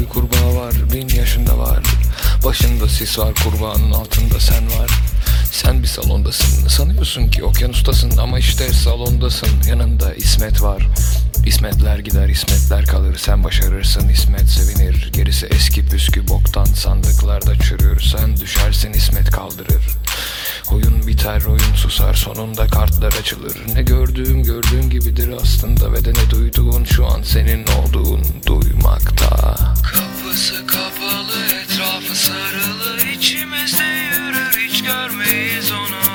bir kurbağa var bin yaşında var. Başında sis var kurbağanın altında sen var. Sen bir salondasın. Sanıyorsun ki okyanustasın Ama işte salondasın. Yanında İsmet var. İsmetler gider İsmetler kalır. Sen başarırsın İsmet sevinir. Gerisi eski püskü boktan sandıklarda çürür. Sen düşersin İsmet kaldırır. Oyun biter oyun susar sonunda kartlar açılır. Ne gördüğüm gördüğün gibidir aslında Ve de ne duyduğun şu an senin olduğun duymakta Kapısı kapalı etrafı sarılı içimizde yürür hiç görmeyiz onu.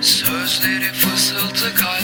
Sözleri fısıltı kalbinden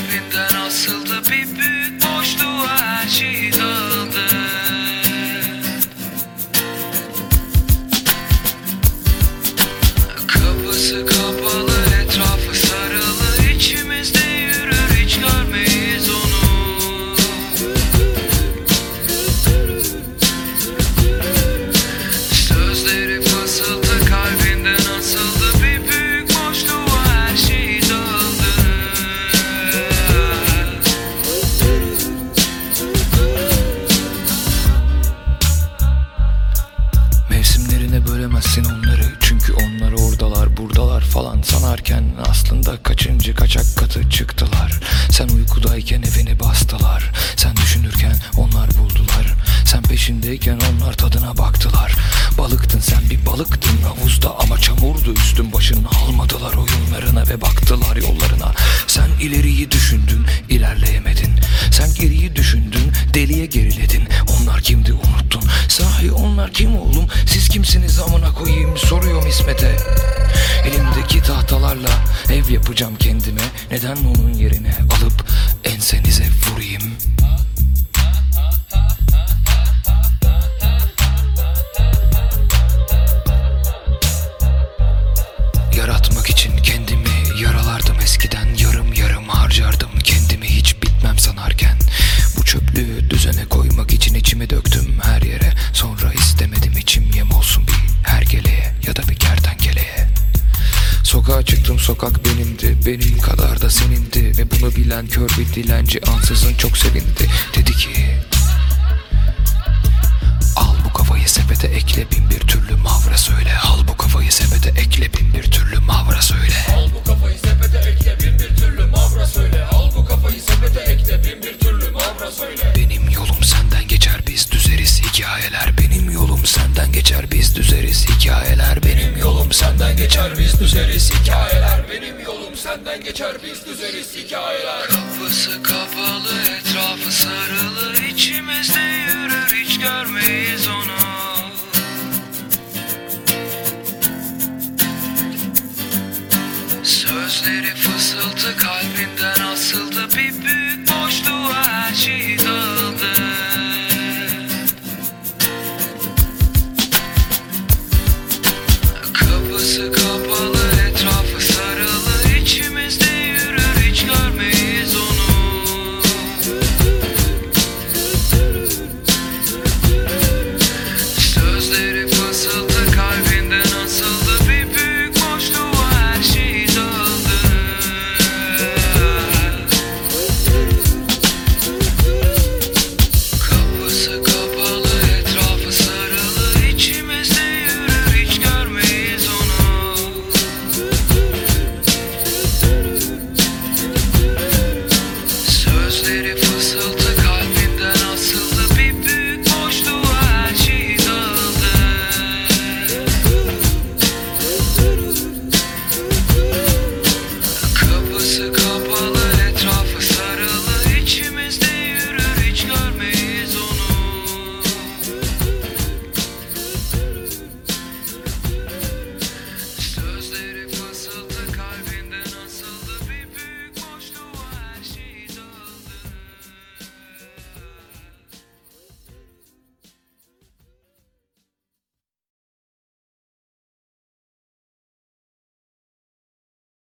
falan sanarken Aslında kaçıncı kaçak katı çıktılar. Sen uykudayken evini bastılar. Sen düşünürken onlar buldular. Sen peşindeyken onlar tadına baktılar. Balıktın sen bir balıktın havuzda Ama çamurdu üstün başını. Almadılar oyunlarına Ve baktılar yollarına. Sen ileriyi düşündün ilerleyemedin. Sen geriyi düşündün deliye geriledin. Onlar kimdi unuttun. Sahi onlar kim oğlum? Siz kimsiniz amına koyayım? Soruyorum İsmet'e tahtalarla ev yapacağım kendime. Neden onun yerine alıp ensenize vurayım Sokağa çıktım sokak benimdi. Benim kadar da senindi Ve bunu bilen kör bir dilenci ansızın çok sevindi. Dedi ki Al bu kafayı sepete ekle bin bir türlü mavra söyle. Al bu kafayı sepete ekle bin bir türlü mavra söyle. Al bu kafayı sepete ekle bin bir türlü mavra söyle. Al bu kafayı sepete ekle bin bir türlü mavra söyle. Benim yolum senden geçer biz düzeriz hikayeler. Benim yolum senden geçer biz düzeriz hikayeler yolum senden geçer biz düzeriz hikayeler. Benim yolum senden geçer biz düzeriz hikayeler. Kapısı kapalı etrafı sarılı. İçimizde yürür hiç görmeyiz onu. Sözleri fısıltı kalbinden asıldı. Bir şeyi